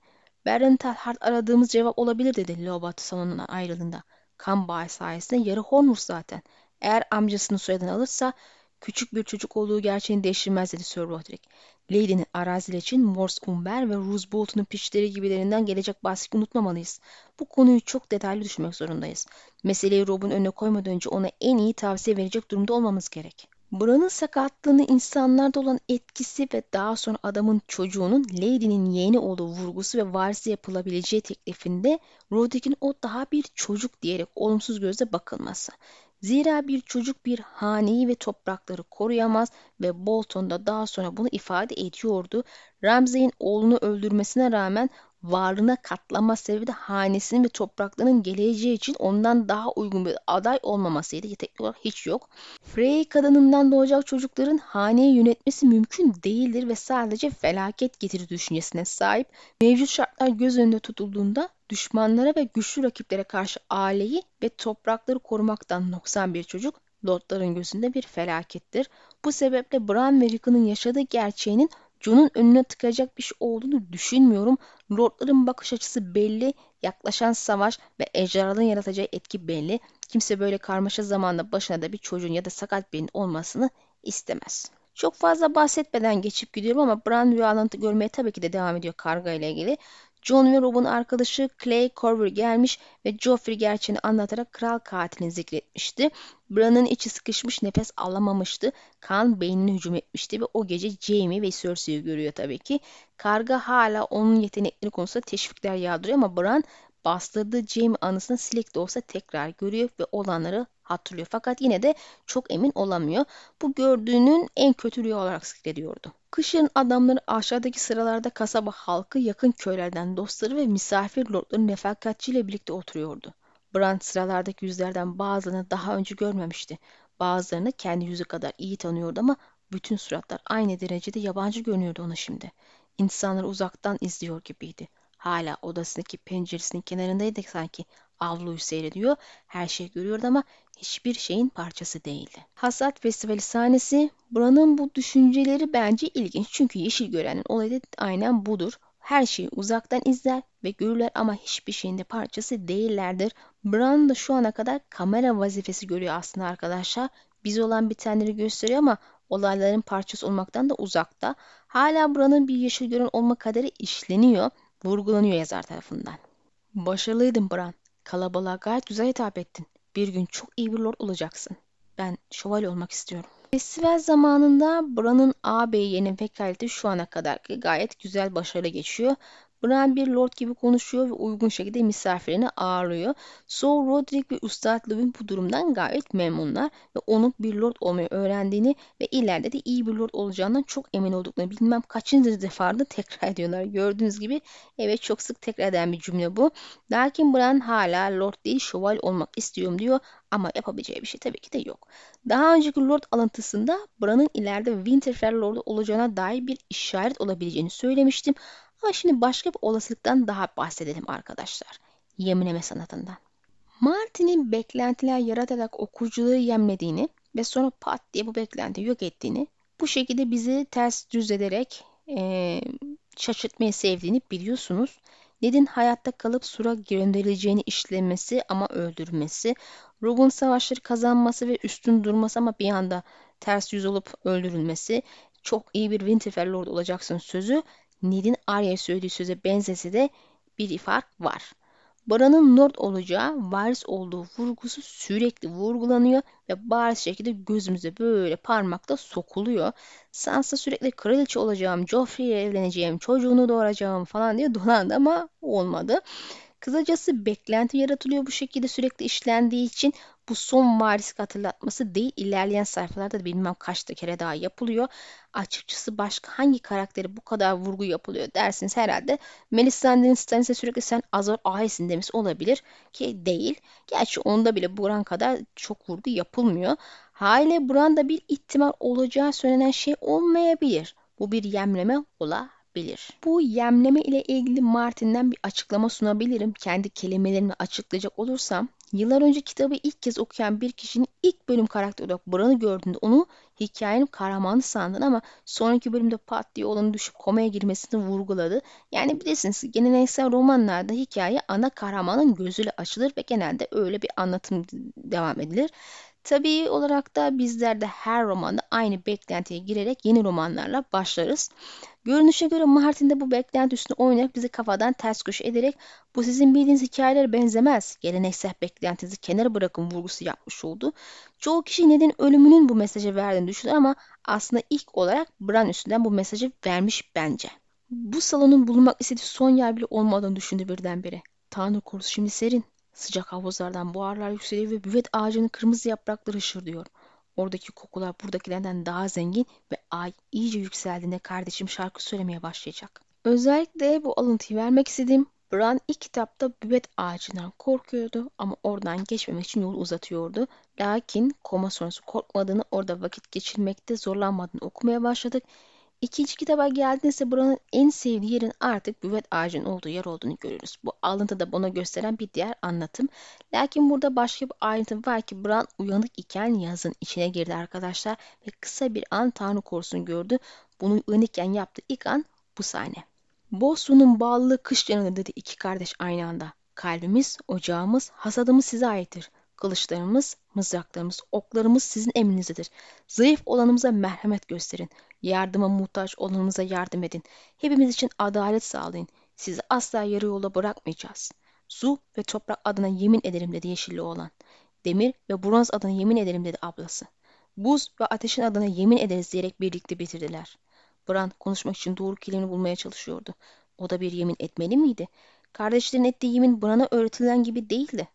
Baron Telhart aradığımız cevap olabilir dedi Leobat salonundan ayrılığında. Kan bağı sayesinde yarı Hornus zaten. Eğer amcasının soyadını alırsa küçük bir çocuk olduğu gerçeğini değiştirmez dedi Sir Roderick. Lady'nin araziler için Morse Umber ve Roose Bolton'un piçleri gibilerinden gelecek baskı unutmamalıyız. Bu konuyu çok detaylı düşünmek zorundayız. Meseleyi Rob'un önüne koymadan önce ona en iyi tavsiye verecek durumda olmamız gerek. Buranın sakatlığını insanlarda olan etkisi ve daha sonra adamın çocuğunun Lady'nin yeğeni olduğu vurgusu ve varisi yapılabileceği teklifinde Roderick'in o daha bir çocuk diyerek olumsuz gözle bakılması. Zira bir çocuk bir haneyi ve toprakları koruyamaz ve Bolton da daha sonra bunu ifade ediyordu. Ramsay'in oğlunu öldürmesine rağmen varlığına katlama sebebi de hanesinin ve topraklarının geleceği için ondan daha uygun bir aday olmamasıydı. Teknik olarak hiç yok. Frey kadınından doğacak çocukların haneyi yönetmesi mümkün değildir ve sadece felaket getirir düşüncesine sahip. Mevcut şartlar göz önünde tutulduğunda düşmanlara ve güçlü rakiplere karşı aileyi ve toprakları korumaktan noksan bir çocuk Lordların gözünde bir felakettir. Bu sebeple Bran ve Rickon'un yaşadığı gerçeğinin Jon'un önüne tıkacak bir şey olduğunu düşünmüyorum. Lordların bakış açısı belli, yaklaşan savaş ve ejderhaların yaratacağı etki belli. Kimse böyle karmaşa zamanda başına da bir çocuğun ya da sakat birinin olmasını istemez. Çok fazla bahsetmeden geçip gidiyorum ama Bran rüyalarını görmeye tabii ki de devam ediyor karga ile ilgili. John ve Rob'un arkadaşı Clay Corver gelmiş ve Joffrey gerçeğini anlatarak kral katilini zikretmişti. Bran'ın içi sıkışmış nefes alamamıştı. Kan beynine hücum etmişti ve o gece Jaime ve Cersei'yi görüyor tabii ki. Karga hala onun yetenekleri konusunda teşvikler yağdırıyor ama Bran bastırdığı Jaime anısını silek de olsa tekrar görüyor ve olanları hatırlıyor. Fakat yine de çok emin olamıyor. Bu gördüğünün en kötü rüya olarak zikrediyordu. Kışın adamları aşağıdaki sıralarda kasaba halkı yakın köylerden dostları ve misafir lordların refakatçiyle birlikte oturuyordu. Brand sıralardaki yüzlerden bazılarını daha önce görmemişti. Bazılarını kendi yüzü kadar iyi tanıyordu ama bütün suratlar aynı derecede yabancı görünüyordu ona şimdi. İnsanları uzaktan izliyor gibiydi. Hala odasındaki penceresinin kenarındaydı sanki. Avluyu seyrediyor, her şeyi görüyordu ama hiçbir şeyin parçası değildi. Hasat Festivali sahnesi, buranın bu düşünceleri bence ilginç. Çünkü yeşil görenin olayı da aynen budur. Her şeyi uzaktan izler ve görürler ama hiçbir şeyin de parçası değillerdir. Bran da şu ana kadar kamera vazifesi görüyor aslında arkadaşlar. Biz olan bitenleri gösteriyor ama olayların parçası olmaktan da uzakta. Hala buranın bir yeşil gören olma kaderi işleniyor, vurgulanıyor yazar tarafından. Başarılıydın Bran. Kalabalığa gayet güzel hitap ettin. Bir gün çok iyi bir lord olacaksın. Ben şövalye olmak istiyorum. Festival zamanında Bran'ın ağabey yerine vekaleti şu ana kadar gayet güzel başarılı geçiyor. Bran bir lord gibi konuşuyor ve uygun şekilde misafirlerini ağırlıyor. So Roderick ve Üstad Lewin bu durumdan gayet memnunlar ve onun bir lord olmayı öğrendiğini ve ileride de iyi bir lord olacağından çok emin olduklarını bilmem kaçıncı defa da tekrar ediyorlar. Gördüğünüz gibi evet çok sık tekrar eden bir cümle bu. Lakin Bran hala lord değil şövalye olmak istiyorum diyor ama yapabileceği bir şey tabii ki de yok. Daha önceki Lord alıntısında Bran'ın ileride Winterfell Lord'u olacağına dair bir işaret olabileceğini söylemiştim. Ama şimdi başka bir olasılıktan daha bahsedelim arkadaşlar. Yeminleme sanatından. Martin'in beklentiler yaratarak okuyucuları yemlediğini ve sonra pat diye bu beklentiyi yok ettiğini, bu şekilde bizi ters düz ederek e, şaşırtmayı sevdiğini biliyorsunuz. Ned'in hayatta kalıp Sur'a gönderileceğini işlemesi ama öldürmesi, Rob'un savaşları kazanması ve üstün durması ama bir anda ters yüz olup öldürülmesi, çok iyi bir Winterfell Lord olacaksın sözü Ned'in Arya'ya söylediği söze benzese de bir fark var. Baran'ın Nord olacağı varis olduğu vurgusu sürekli vurgulanıyor ve bariz şekilde gözümüze böyle parmakta sokuluyor. Sansa sürekli kraliçe olacağım, Joffrey ile evleneceğim, çocuğunu doğuracağım falan diye dolandı ama olmadı. Kısacası beklenti yaratılıyor bu şekilde sürekli işlendiği için bu son varis hatırlatması değil ilerleyen sayfalarda da bilmem kaçta kere daha yapılıyor. Açıkçası başka hangi karakteri bu kadar vurgu yapılıyor dersiniz herhalde. Melisandre'nin Stannis'e sürekli sen Azor Ahai'sin demesi olabilir ki değil. Gerçi onda bile Bran kadar çok vurgu yapılmıyor. Haliyle Bran'da bir ihtimal olacağı söylenen şey olmayabilir. Bu bir yemleme olabilir bilir. Bu yemleme ile ilgili Martin'den bir açıklama sunabilirim. Kendi kelimelerimi açıklayacak olursam, yıllar önce kitabı ilk kez okuyan bir kişinin ilk bölüm karakteri olarak Bran'ı gördüğünde onu hikayenin kahramanı sandın ama sonraki bölümde pat diye olanı düşüp komaya girmesini vurguladı. Yani bilirsiniz geleneksel romanlarda hikaye ana kahramanın gözüyle açılır ve genelde öyle bir anlatım devam edilir. Tabii olarak da bizler de her romanda aynı beklentiye girerek yeni romanlarla başlarız. Görünüşe göre Martin de bu beklenti üstüne oynayarak bizi kafadan ters köşe ederek bu sizin bildiğiniz hikayelere benzemez. Geleneksel beklentinizi kenara bırakın vurgusu yapmış oldu. Çoğu kişi neden ölümünün bu mesajı verdiğini düşünür ama aslında ilk olarak Bran üstünden bu mesajı vermiş bence. Bu salonun bulunmak istediği son yer bile olmadığını düşündü birdenbire. Tanrı korusu şimdi serin. Sıcak havuzlardan buharlar yükseliyor ve büvet ağacının kırmızı yaprakları hışırdıyor. Oradaki kokular buradakilerden daha zengin ve ay iyice yükseldiğinde kardeşim şarkı söylemeye başlayacak. Özellikle bu alıntıyı vermek istedim. Bran ilk kitapta büvet ağacından korkuyordu ama oradan geçmemek için yol uzatıyordu. Lakin koma sonrası korkmadığını, orada vakit geçirmekte zorlanmadığını okumaya başladık. İkinci kitaba geldiğinizde buranın en sevdiği yerin artık büvet ağacının olduğu yer olduğunu görürüz. Bu alıntıda bunu gösteren bir diğer anlatım. Lakin burada başka bir ayrıntı var ki Bran uyanık iken yazın içine girdi arkadaşlar ve kısa bir an Tanrı korusun gördü. Bunu uyanıkken yaptığı ilk an bu sahne. Bossu'nun bağlılığı kış yanıdır dedi iki kardeş aynı anda. Kalbimiz, ocağımız, hasadımız size aittir. Kılıçlarımız, mızraklarımız, oklarımız sizin emrinizdedir. Zayıf olanımıza merhamet gösterin. Yardıma muhtaç olanımıza yardım edin. Hepimiz için adalet sağlayın. Sizi asla yarı yolda bırakmayacağız. Su ve toprak adına yemin ederim dedi yeşilli oğlan. Demir ve bronz adına yemin ederim dedi ablası. Buz ve ateşin adına yemin ederiz diyerek birlikte bitirdiler. Bran konuşmak için doğru kelimeni bulmaya çalışıyordu. O da bir yemin etmeli miydi? Kardeşlerin ettiği yemin Bran'a öğretilen gibi değildi.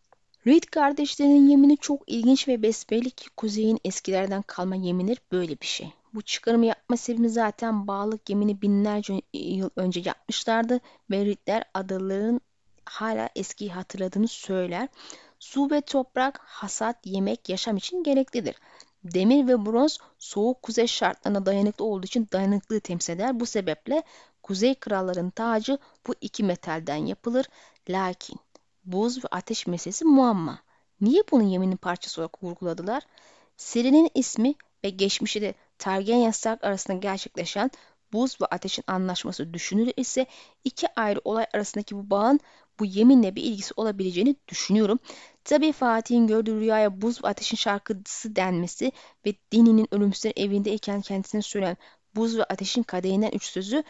Reed kardeşlerinin yemini çok ilginç ve besbelli ki Kuzey'in eskilerden kalma yeminir böyle bir şey. Bu çıkarımı yapma sebebi zaten bağlılık yemini binlerce yıl önce yapmışlardı ve Reedler adaların hala eskiyi hatırladığını söyler. Su ve toprak, hasat, yemek, yaşam için gereklidir. Demir ve bronz soğuk kuzey şartlarına dayanıklı olduğu için dayanıklılığı temsil eder. Bu sebeple kuzey kralların tacı bu iki metalden yapılır. Lakin buz ve ateş meselesi muamma. Niye bunu yeminin parçası olarak vurguladılar? Serinin ismi ve geçmişi de Targaryen Stark arasında gerçekleşen buz ve ateşin anlaşması düşünülür ise iki ayrı olay arasındaki bu bağın bu yeminle bir ilgisi olabileceğini düşünüyorum. Tabii Fatih'in gördüğü rüyaya buz ve ateşin şarkısı denmesi ve Deni'nin ölümsüzler evindeyken kendisine söylen buz ve ateşin kadehinden üç sözü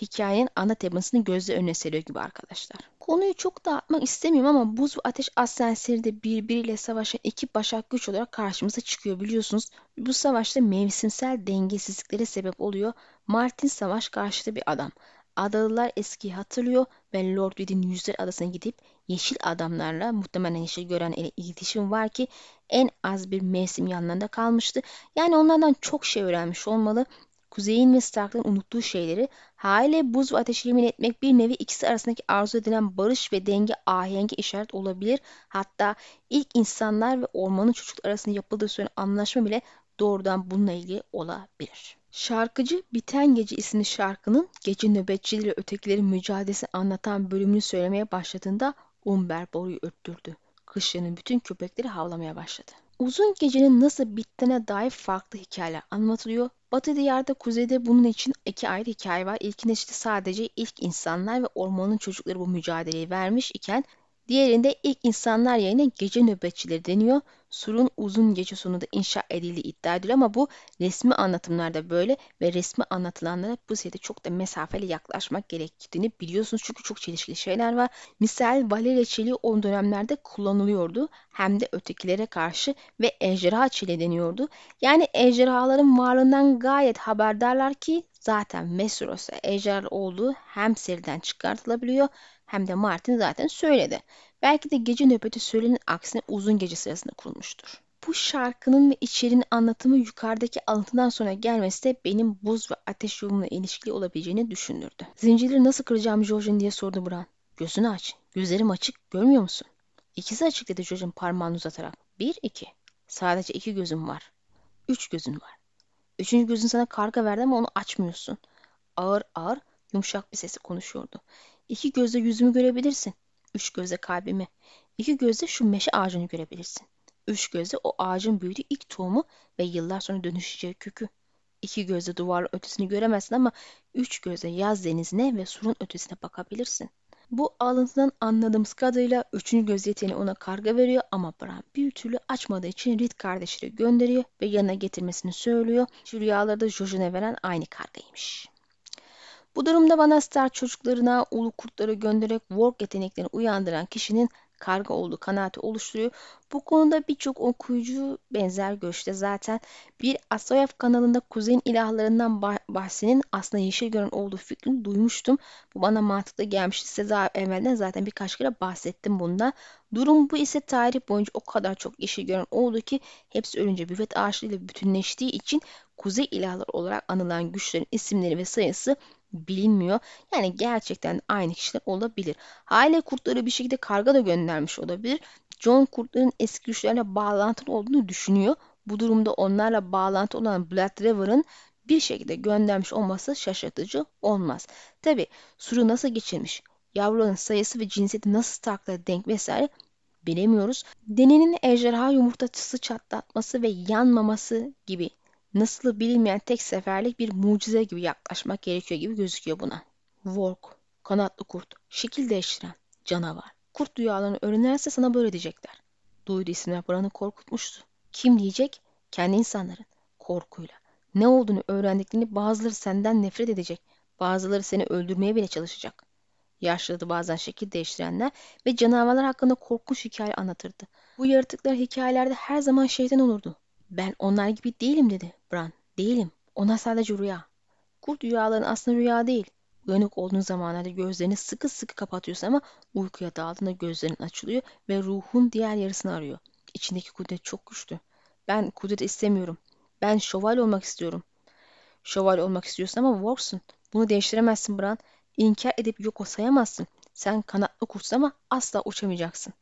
hikayenin ana temasını gözle önüne seriyor gibi arkadaşlar. Konuyu çok dağıtmak istemiyorum ama buz ve ateş aslenleri birbiriyle savaşan iki başak güç olarak karşımıza çıkıyor biliyorsunuz. Bu savaşta mevsimsel dengesizliklere sebep oluyor. Martin savaş karşıtı bir adam. Adalılar eskiyi hatırlıyor ve Lord Reed'in Yüzler Adası'na gidip yeşil adamlarla muhtemelen yeşil gören ile iletişim var ki en az bir mevsim yanlarında kalmıştı. Yani onlardan çok şey öğrenmiş olmalı. Kuzey'in ve Stark'ın unuttuğu şeyleri haliyle buz ve ateşi yemin etmek bir nevi ikisi arasındaki arzu edilen barış ve denge ahengi işaret olabilir. Hatta ilk insanlar ve ormanın çocuklar arasında yapıldığı söylenen anlaşma bile doğrudan bununla ilgili olabilir. Şarkıcı Biten Gece isimli şarkının gece nöbetçileriyle ötekilerin mücadelesini anlatan bölümünü söylemeye başladığında Umber boruyu öttürdü. Kışlanın bütün köpekleri havlamaya başladı. Uzun gecenin nasıl bittiğine dair farklı hikayeler anlatılıyor. Batı diyarda kuzeyde bunun için iki ayrı hikaye var. İlkinde işte sadece ilk insanlar ve ormanın çocukları bu mücadeleyi vermiş iken Diğerinde ilk insanlar yerine gece nöbetçileri deniyor. Surun uzun gece sonunda inşa edildiği iddia ediliyor ama bu resmi anlatımlarda böyle ve resmi anlatılanlara bu sayede çok da mesafeli yaklaşmak gerektiğini biliyorsunuz. Çünkü çok çelişkili şeyler var. Misal Valeriye çeliği o dönemlerde kullanılıyordu. Hem de ötekilere karşı ve ejderha çeliği deniyordu. Yani ejderhaların varlığından gayet haberdarlar ki zaten Mesros'a ejderha olduğu hem seriden çıkartılabiliyor hem de Martin zaten söyledi. Belki de gece nöbeti söylenin aksine uzun gece sırasında kurulmuştur. Bu şarkının ve içeriğinin anlatımı yukarıdaki alıntıdan sonra gelmesi de benim buz ve ateş yolumla ilişkili olabileceğini düşündürdü. Zincirleri nasıl kıracağım Jorgen diye sordu Bran. Gözünü aç. Gözlerim açık. Görmüyor musun? İkisi açık dedi Jorgen parmağını uzatarak. Bir, iki. Sadece iki gözüm var. Üç gözün var. Üçüncü gözün sana karga verdi ama onu açmıyorsun. Ağır ağır yumuşak bir sesi konuşuyordu. İki gözle yüzümü görebilirsin. Üç gözle kalbimi. İki gözle şu meşe ağacını görebilirsin. Üç gözle o ağacın büyüdüğü ilk tohumu ve yıllar sonra dönüşeceği kökü. İki gözle duvarla ötesini göremezsin ama üç gözle yaz denizine ve surun ötesine bakabilirsin. Bu alıntıdan anladığımız kadarıyla üçüncü göz yeteneği ona karga veriyor ama Bran bir türlü açmadığı için Reed kardeşleri gönderiyor ve yanına getirmesini söylüyor. Şu rüyalarda Jojen'e veren aynı kargaymış. Bu durumda bana Star çocuklarına ulu kurtları göndererek Work yeteneklerini uyandıran kişinin karga olduğu kanaati oluşturuyor. Bu konuda birçok okuyucu benzer görüşte zaten bir Asoyev kanalında kuzeyin ilahlarından bahsinin aslında yeşil gören olduğu fikrini duymuştum. Bu bana mantıklı gelmişti. Size daha evvelden zaten birkaç kere bahsettim bunda. Durum bu ise tarih boyunca o kadar çok yeşil gören oldu ki hepsi ölünce büvet ağaçlarıyla bütünleştiği için kuzey ilahları olarak anılan güçlerin isimleri ve sayısı bilinmiyor. Yani gerçekten aynı kişiler olabilir. Aile kurtları bir şekilde karga da göndermiş olabilir. John kurtların eski güçlerle bağlantılı olduğunu düşünüyor. Bu durumda onlarla bağlantı olan Blood River'ın bir şekilde göndermiş olması şaşırtıcı olmaz. Tabi suru nasıl geçirmiş, yavruların sayısı ve cinsiyeti nasıl Stark'lara denk vesaire bilemiyoruz. Denenin ejderha yumurtası çatlatması ve yanmaması gibi nasıl bilinmeyen tek seferlik bir mucize gibi yaklaşmak gerekiyor gibi gözüküyor buna. Work, kanatlı kurt, şekil değiştiren, canavar. Kurt rüyalarını öğrenirse sana böyle diyecekler. Duydu isimler Bran'ı korkutmuştu. Kim diyecek? Kendi insanların. Korkuyla. Ne olduğunu öğrendiklerini bazıları senden nefret edecek. Bazıları seni öldürmeye bile çalışacak. Yaşladı bazen şekil değiştirenler ve canavarlar hakkında korkunç hikaye anlatırdı. Bu yaratıklar hikayelerde her zaman şeytan olurdu. Ben onlar gibi değilim dedi Bran. Değilim. Ona sadece rüya. Kurt rüyaların aslında rüya değil. Uyanık olduğun zamanlarda gözlerini sıkı sıkı kapatıyorsun ama uykuya daldığında gözlerin açılıyor ve ruhun diğer yarısını arıyor. İçindeki kudret çok güçlü. Ben kudret istemiyorum. Ben şövalye olmak istiyorum. Şövalye olmak istiyorsun ama Works'un. Bunu değiştiremezsin Bran. İnkar edip yok sayamazsın. Sen kanatlı kurtsun ama asla uçamayacaksın.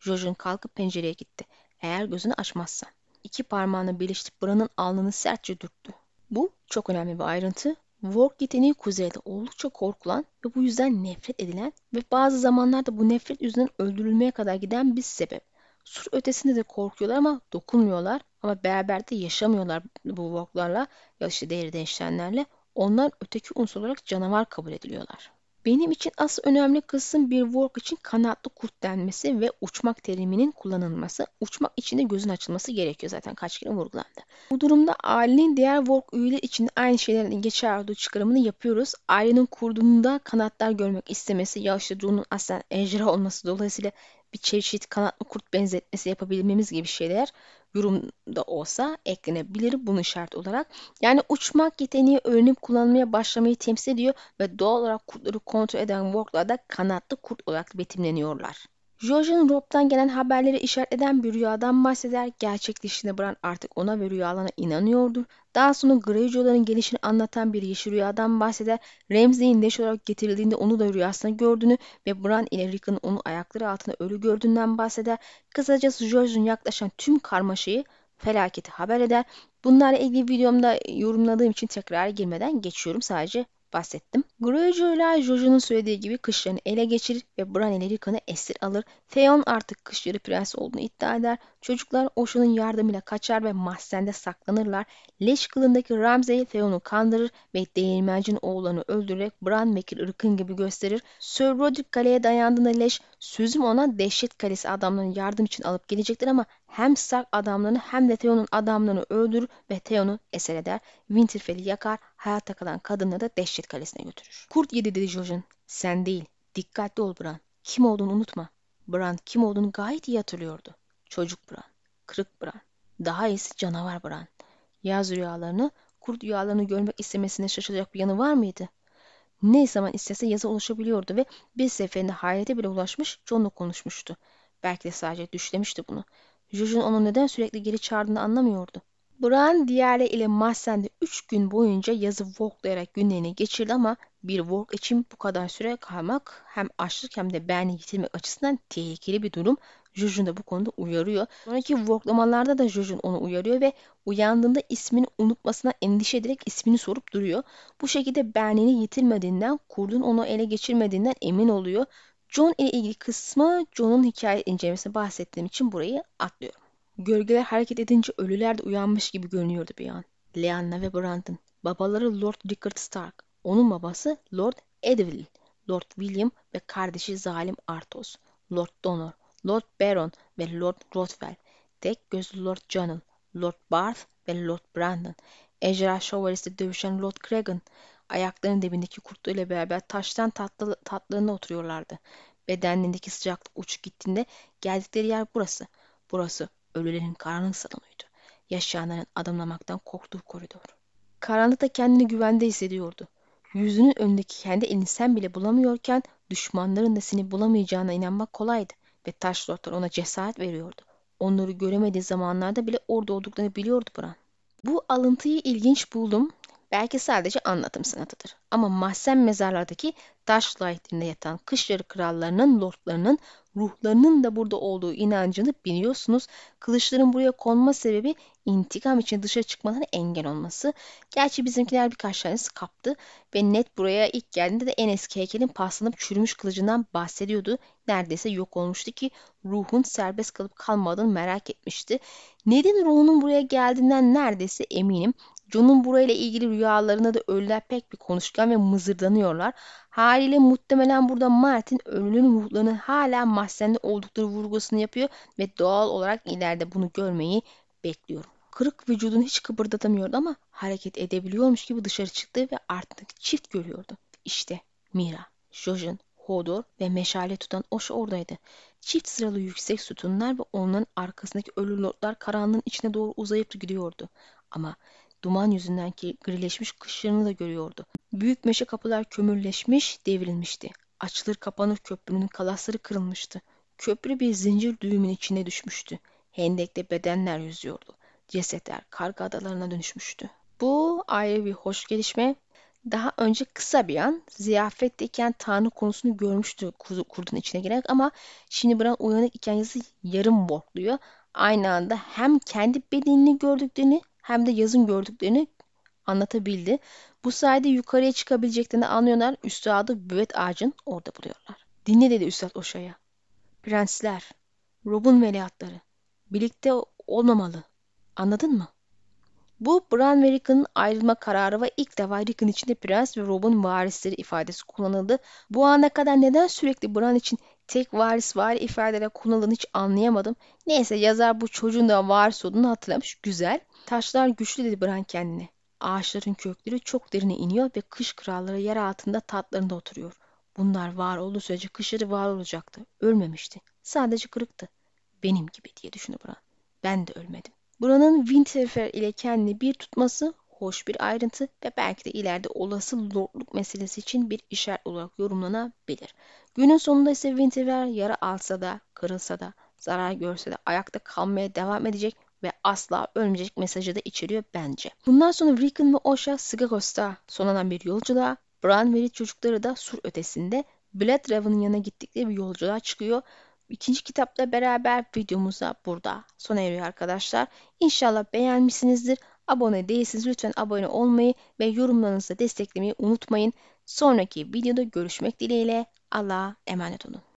Jojen kalkıp pencereye gitti. Eğer gözünü açmazsan iki parmağını birleştirip Bran'ın alnını sertçe dürttü. Bu çok önemli bir ayrıntı. Work yeteneği kuzeyde oldukça korkulan ve bu yüzden nefret edilen ve bazı zamanlarda bu nefret yüzünden öldürülmeye kadar giden bir sebep. Sur ötesinde de korkuyorlar ama dokunmuyorlar ama beraber de yaşamıyorlar bu Work'larla ya işte değeri değişenlerle. Onlar öteki unsur olarak canavar kabul ediliyorlar. Benim için asıl önemli kısım bir work için kanatlı kurt denmesi ve uçmak teriminin kullanılması. Uçmak için de gözün açılması gerekiyor zaten kaç kere vurgulandı. Bu durumda ailenin diğer work üyeleri için aynı şeylerin geçerli olduğu çıkarımını yapıyoruz. Ailenin kurduğunda kanatlar görmek istemesi ya işte John'un aslen ejderha olması dolayısıyla bir çeşit kanatlı kurt benzetmesi yapabilmemiz gibi şeyler yorumda olsa eklenebilir bunun şart olarak. Yani uçmak yeteneği öğrenip kullanmaya başlamayı temsil ediyor ve doğal olarak kurtları kontrol eden Work'larda kanatlı kurt olarak betimleniyorlar. George'un Rob'dan gelen haberleri işaret bir rüyadan bahseder. Gerçekleştiğinde Bran artık ona ve rüyalarına inanıyordur. Daha sonra Greyjoy'ların gelişini anlatan bir yeşil rüyadan bahseder. Ramsay'in leş olarak getirildiğinde onu da rüyasında gördüğünü ve Bran ile Rickon onu ayakları altında ölü gördüğünden bahseder. Kısacası George'un yaklaşan tüm karmaşayı felaketi haber eder. Bunlarla ilgili videomda yorumladığım için tekrar girmeden geçiyorum. Sadece bahsettim. Greyjoy'lar Jojo'nun söylediği gibi kışlarını ele geçirir ve Bran ile Rickon'u esir alır. Theon artık kışları prens olduğunu iddia eder. Çocuklar Osho'nun yardımıyla kaçar ve mahzende saklanırlar. Leş kılındaki Ramsay Theon'u kandırır ve değirmencinin oğullarını öldürerek Bran Mekir ırkın gibi gösterir. Sir Roderick kaleye dayandığında Leş sözüm ona dehşet kalesi adamlarını yardım için alıp gelecektir ama hem Stark adamlarını hem de Theon'un adamlarını öldürür ve Theon'u eser eder. Winterfell'i yakar, hayatta kalan kadınları da dehşet kalesine götürür. Kurt yedi dedi Jojen. Sen değil. Dikkatli ol Bran. Kim olduğunu unutma. Bran kim olduğunu gayet iyi hatırlıyordu. Çocuk Bran. Kırık Bran. Daha iyisi canavar Bran. Yaz rüyalarını, kurt rüyalarını görmek istemesine şaşılacak bir yanı var mıydı? Ne zaman istese yazı ulaşabiliyordu ve bir seferinde hayrete bile ulaşmış John'la konuşmuştu. Belki de sadece düşlemişti bunu. Jojen onu neden sürekli geri çağırdığını anlamıyordu. Bran diğerleri ile mahzende 3 gün boyunca yazı walklayarak günlerini geçirdi ama bir walk için bu kadar süre kalmak hem açlık hem de beğeni yitirmek açısından tehlikeli bir durum. Jujun da bu konuda uyarıyor. Sonraki walklamalarda da Jujun onu uyarıyor ve uyandığında ismini unutmasına endişe ederek ismini sorup duruyor. Bu şekilde benliğini yitirmediğinden, kurdun onu ele geçirmediğinden emin oluyor. John ile ilgili kısmı John'un hikaye incelemesine bahsettiğim için burayı atlıyorum. Gölgeler hareket edince ölüler de uyanmış gibi görünüyordu bir an. Lyanna ve Brandon. Babaları Lord Rickard Stark. Onun babası Lord Edwin, Lord William ve kardeşi zalim Arthos. Lord Donor, Lord Baron ve Lord Rothwell. Tek gözlü Lord Jonel, Lord Barth ve Lord Brandon. Ejderha şövalyesi dövüşen Lord Cregan. Ayaklarının dibindeki kurtlarıyla beraber taştan tatlı, tatlığında oturuyorlardı. Bedenlerindeki sıcaklık uçup gittiğinde geldikleri yer burası. Burası ölülerin karanlık salonuydu. Yaşayanların adımlamaktan korktuğu koridor. Karanlıkta kendini güvende hissediyordu. Yüzünün önündeki kendi elini sen bile bulamıyorken düşmanların da seni bulamayacağına inanmak kolaydı ve taş lordlar ona cesaret veriyordu. Onları göremediği zamanlarda bile orada olduklarını biliyordu Bran. Bu alıntıyı ilginç buldum. Belki sadece anlatım sanatıdır. Ama mahzen mezarlardaki taş layıklarında yatan kışları krallarının, lordlarının ruhlarının da burada olduğu inancını biliyorsunuz. Kılıçların buraya konma sebebi intikam için dışarı çıkmalarına engel olması. Gerçi bizimkiler birkaç tanesi kaptı ve net buraya ilk geldiğinde de en eski heykelin paslanıp çürümüş kılıcından bahsediyordu. Neredeyse yok olmuştu ki ruhun serbest kalıp kalmadığını merak etmişti. Ned'in ruhunun buraya geldiğinden neredeyse eminim. John'un burayla ilgili rüyalarında da ölüler pek bir konuşkan ve mızırdanıyorlar. Haliyle muhtemelen burada Martin ölünün ruhlarının hala mahzende oldukları vurgusunu yapıyor ve doğal olarak ileride bunu görmeyi bekliyorum. Kırık vücudunu hiç kıpırdatamıyordu ama hareket edebiliyormuş gibi dışarı çıktı ve artık çift görüyordu. İşte Mira, Jojen, Hodor ve meşale tutan Oş oradaydı. Çift sıralı yüksek sütunlar ve onların arkasındaki ölü lordlar karanlığın içine doğru uzayıp gidiyordu. Ama Duman yüzünden grileşmiş kışlarını da görüyordu. Büyük meşe kapılar kömürleşmiş, devrilmişti. Açılır kapanır köprünün kalasları kırılmıştı. Köprü bir zincir düğümün içine düşmüştü. Hendekte bedenler yüzüyordu. Cesetler karga adalarına dönüşmüştü. Bu ayrı bir hoş gelişme. Daha önce kısa bir an ziyafetteyken Tanrı konusunu görmüştü kurdun içine girerek ama şimdi Bran uyanık iken yazı yarım borkluyor. Aynı anda hem kendi bedenini gördüklerini hem de yazın gördüklerini anlatabildi. Bu sayede yukarıya çıkabileceklerini anlıyorlar. Üstadı büvet ağacın orada buluyorlar. Dinle dedi Üstad Oşa'ya. Prensler, Rob'un veliahtları. Birlikte olmamalı. Anladın mı? Bu Bran ve Rickon'ın ayrılma kararı ve ilk defa Rickon içinde Prens ve Rob'un varisleri ifadesi kullanıldı. Bu ana kadar neden sürekli Bran için tek varis var ifadeler kullanıldığını hiç anlayamadım. Neyse yazar bu çocuğun da varis olduğunu hatırlamış. Güzel. Taşlar güçlü dedi Bran kendine. Ağaçların kökleri çok derine iniyor ve kış kralları yer altında tatlarında oturuyor. Bunlar var olduğu sürece kışları var olacaktı. Ölmemişti. Sadece kırıktı. Benim gibi diye düşündü Bran. Ben de ölmedim. Bran'ın Winterfell ile kendini bir tutması hoş bir ayrıntı ve belki de ileride olası lordluk meselesi için bir işaret olarak yorumlanabilir. Günün sonunda ise Winterfell yara alsa da, kırılsa da, zarar görse de ayakta kalmaya devam edecek ve asla ölmeyecek mesajı da içeriyor bence. Bundan sonra Rickon ve Osha Skagos'ta sonanan bir yolculuğa, Bran ve çocukları da sur ötesinde Bloodraven'ın yanına gittikleri bir yolculuğa çıkıyor. İkinci kitapla beraber videomuza burada sona eriyor arkadaşlar. İnşallah beğenmişsinizdir. Abone değilseniz lütfen abone olmayı ve yorumlarınızla desteklemeyi unutmayın. Sonraki videoda görüşmek dileğiyle Allah'a emanet olun.